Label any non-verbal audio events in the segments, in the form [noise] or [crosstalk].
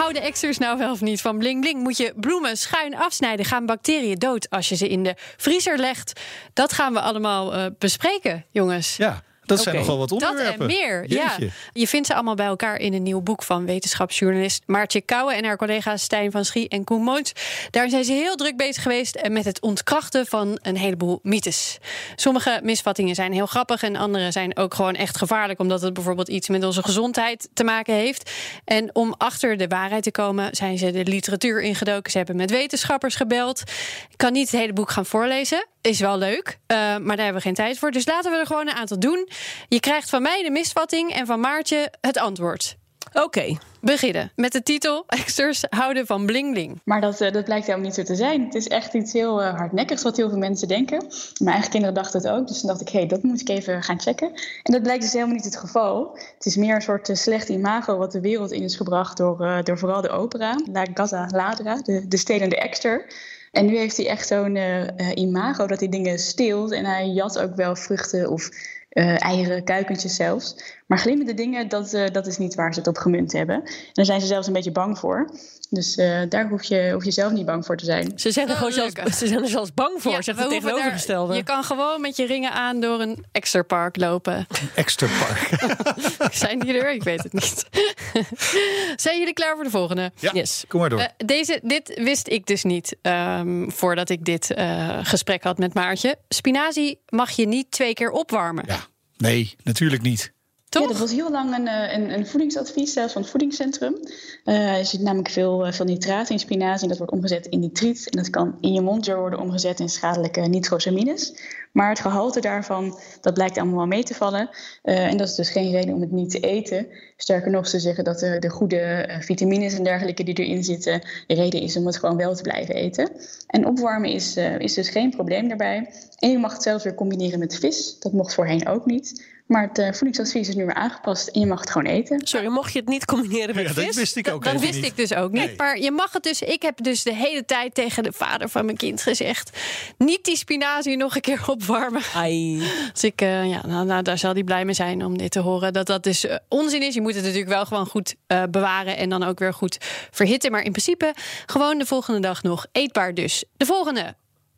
Houden exters nou wel of niet van bling bling? Moet je bloemen schuin afsnijden? Gaan bacteriën dood als je ze in de vriezer legt? Dat gaan we allemaal uh, bespreken, jongens. Ja. Dat zijn nogal wat onderwerpen. Dat en meer, ja. Je vindt ze allemaal bij elkaar in een nieuw boek van wetenschapsjournalist Maartje Kouwen en haar collega's Stijn van Schie en Koen Moons. Daar zijn ze heel druk bezig geweest met het ontkrachten van een heleboel mythes. Sommige misvattingen zijn heel grappig en andere zijn ook gewoon echt gevaarlijk, omdat het bijvoorbeeld iets met onze gezondheid te maken heeft. En om achter de waarheid te komen, zijn ze de literatuur ingedoken. Ze hebben met wetenschappers gebeld. Ik kan niet het hele boek gaan voorlezen. Is wel leuk, uh, maar daar hebben we geen tijd voor. Dus laten we er gewoon een aantal doen. Je krijgt van mij de misvatting en van Maartje het antwoord. Oké, beginnen met de titel [laughs] Exters houden van bling bling. Maar dat, uh, dat blijkt helemaal niet zo te zijn. Het is echt iets heel uh, hardnekkigs wat heel veel mensen denken. Mijn eigen kinderen dachten het ook. Dus toen dacht ik, hé, hey, dat moet ik even gaan checken. En dat blijkt dus helemaal niet het geval. Het is meer een soort uh, slecht imago wat de wereld in is gebracht door, door vooral de opera. La Gaza Ladra, de, de stelende exter. En nu heeft hij echt zo'n imago dat hij dingen steelt. En hij jat ook wel vruchten of uh, eieren, kuikentjes zelfs. Maar glimmende dingen, dat, uh, dat is niet waar ze het op gemunt hebben. En daar zijn ze zelfs een beetje bang voor. Dus uh, daar hoef je, hoef je zelf niet bang voor te zijn. Ze zijn er gewoon zelfs, ze zijn er zelfs bang voor, ja, zegt het tegenovergestelde. je kan gewoon met je ringen aan door een extra park lopen. Een extra park. [laughs] zijn die er? Ik weet het niet. [laughs] zijn jullie klaar voor de volgende? Ja, yes. kom maar door. deze, dit wist ik dus niet um, voordat ik dit gesprek had met Maartje. Spinazie mag je niet twee keer opwarmen. Ja. Nee, natuurlijk niet. Toch? Ja, dat was heel lang een, eh, een, een voedingsadvies, zelfs van het voedingscentrum. Uh, er zit namelijk veel, uh, veel nitraat in spinazie en dat wordt omgezet in nitriet. En dat kan in je mondjo worden omgezet in schadelijke nitrosamines. Maar het gehalte daarvan, dat blijkt allemaal wel mee te vallen. Uh, en dat is dus geen reden om het niet te eten. Sterker nog, ze zeggen dat de, de goede vitamines en dergelijke die erin zitten... de reden is om het gewoon wel te blijven eten. En opwarmen is, is dus geen probleem daarbij. En je mag het zelfs weer combineren met vis. Dat mocht voorheen ook niet. Maar het uh, voedingsadvies is nu weer aangepast en je mag het gewoon eten. Sorry, mocht je het niet combineren met ja, vis? Dat wist ik ook Dat wist niet. ik dus ook niet. Nee. Maar je mag het dus. Ik heb dus de hele tijd tegen de vader van mijn kind gezegd: niet die spinazie nog een keer opwarmen. Ai. Dus ik, uh, ja, nou, nou, daar zal hij blij mee zijn om dit te horen. Dat dat dus uh, onzin is. Je moet het natuurlijk wel gewoon goed bewaren en dan ook weer goed verhitten. Maar in principe gewoon de volgende dag nog eetbaar. Dus de volgende.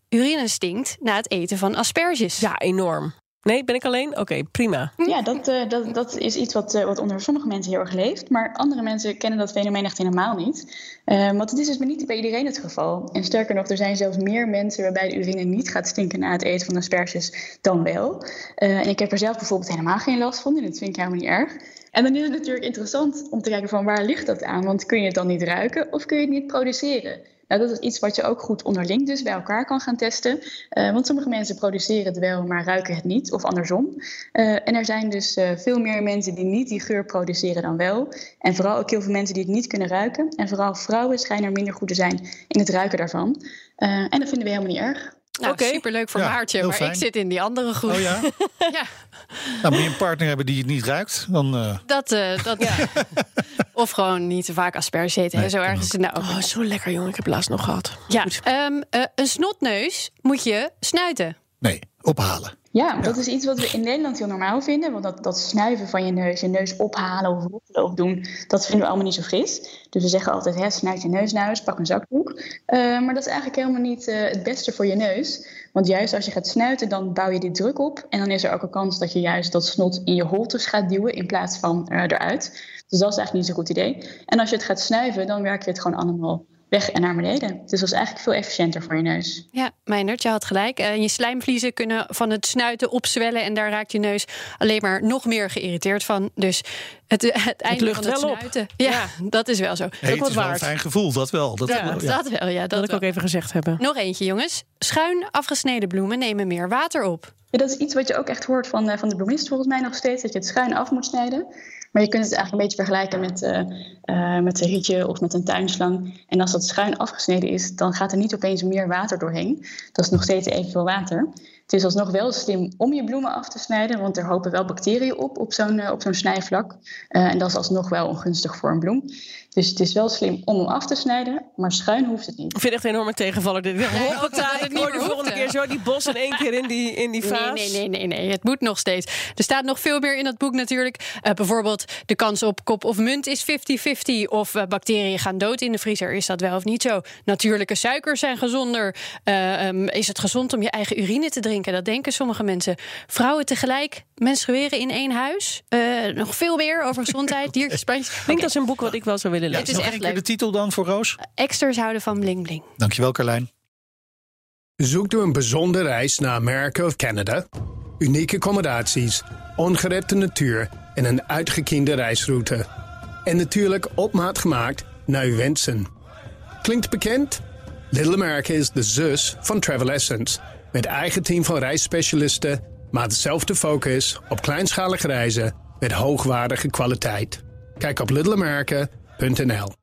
Urine stinkt na het eten van asperges. Ja, enorm. Nee, ben ik alleen? Oké, prima. Ja, dat, uh, dat, dat is iets wat, uh, wat onder sommige mensen heel erg leeft. Maar andere mensen kennen dat fenomeen echt helemaal niet. Uh, want het is dus niet bij iedereen het geval. En sterker nog, er zijn zelfs meer mensen waarbij de urine niet gaat stinken na het eten van asperges dan wel. en ik heb er zelf bijvoorbeeld helemaal geen last van. En dat vind ik helemaal niet erg. En dan is het natuurlijk interessant om te kijken van waar ligt dat aan? Want kun je het dan niet ruiken of kun je het niet produceren? Nou, dat is iets wat je ook goed onderling dus bij elkaar kan gaan testen. Uh, want sommige mensen produceren het wel, maar ruiken het niet, of andersom. Uh, en er zijn dus uh, veel meer mensen die niet die geur produceren dan wel. En vooral ook heel veel mensen die het niet kunnen ruiken. En vooral vrouwen schijnen er minder goed te zijn in het ruiken daarvan. en dat vinden we helemaal niet erg. Nou, okay. superleuk voor Ja, Maartje, maar fijn. ik zit in die andere groep. Oh ja? [laughs] ja, Nou, moet je een partner hebben die het niet ruikt, dan... eh, dat, eh, dat [laughs] Of gewoon niet te vaak asperges eten. Nee, Zo kan erg is het nou ook. Oh, zo lekker, jongen. Ik heb laatst nog gehad. Ja, ehm, eh, een snotneus moet je snuiten. nee, ophalen. Ja, dat is iets wat we in Nederland heel normaal vinden. Want dat, dat snuiven van je neus, je neus ophalen of rottelen of doen, dat vinden we allemaal niet zo fris. Dus we zeggen altijd, hè, snuit je neus nou eens, pak een zakdoek. Eh, maar dat is eigenlijk helemaal niet eh, het beste voor je neus. Want juist als je gaat snuiten, dan bouw je die druk op. En dan is er ook een kans dat je juist dat snot in je holtes gaat duwen in plaats van eh, eruit. Dus dat is eigenlijk niet zo'n goed idee. En als je het gaat snuiven, dan werk je het gewoon allemaal weg en naar beneden. Dus dat is eigenlijk veel efficiënter voor je neus. Ja, Meindert, je had gelijk. Eh, je slijmvliezen kunnen van het snuiten opzwellen... en daar raakt je neus alleen maar nog meer geïrriteerd van. Dus het, het einde lucht van het wel op. snuiten... Ja, dat is wel zo. Hey, het is wel een fijn gevoel, dat wel. Dat, Ja, ja. dat wel, ja. Dat, Dat ik wel. ook even gezegd hebben. Nog eentje, jongens. Schuin afgesneden bloemen nemen meer water op. Ja, dat is iets wat je ook echt hoort van, eh, van de bloemist volgens mij nog steeds. Dat je het schuin af moet snijden. Maar je kunt het eigenlijk een beetje vergelijken met, uh, met een rietje of met een tuinslang. En als dat schuin afgesneden is, dan gaat er niet opeens meer water doorheen. Dat is nog steeds evenveel water. Het is alsnog wel slim om je bloemen af te snijden, want er hopen wel bacteriën op op zo'n op zo'n snijvlak. en dat is alsnog wel ongunstig voor een bloem. Dus het is wel slim om hem af te snijden, maar schuin hoeft het niet. Ik vind het echt een enorme tegenvaller. Dit. Nee, Hoppata, ik hoor de volgende keer zo die bos in één keer in die, in die vaas. Nee, nee, nee, nee, het moet nog steeds. Er staat nog veel meer in dat boek natuurlijk. Uh, bijvoorbeeld de kans op kop of munt is 50-50. Of uh, bacteriën gaan dood in de vriezer. Is dat wel of niet zo? Natuurlijke suikers zijn gezonder. Uh, um, is het gezond om je eigen urine te drinken? Dat denken sommige mensen. Vrouwen tegelijk menstrueren in één huis. nog veel meer over gezondheid, [laughs] diertjesplantjes. Ik denk dat is een boek wat ik wel zou willen ja, het is echt leuk. de titel dan voor Roos? Exters houden van bling bling. Dankjewel Carlijn. Zoekt u een bijzondere reis naar Amerika of Canada? Unieke accommodaties, ongerepte natuur en een uitgekiende reisroute. En natuurlijk op maat gemaakt naar uw wensen. Klinkt bekend? Little America is de zus van Travel Essence. Met eigen team van reisspecialisten, maar dezelfde focus op kleinschalige reizen met hoogwaardige kwaliteit. Kijk op littleamerica.nl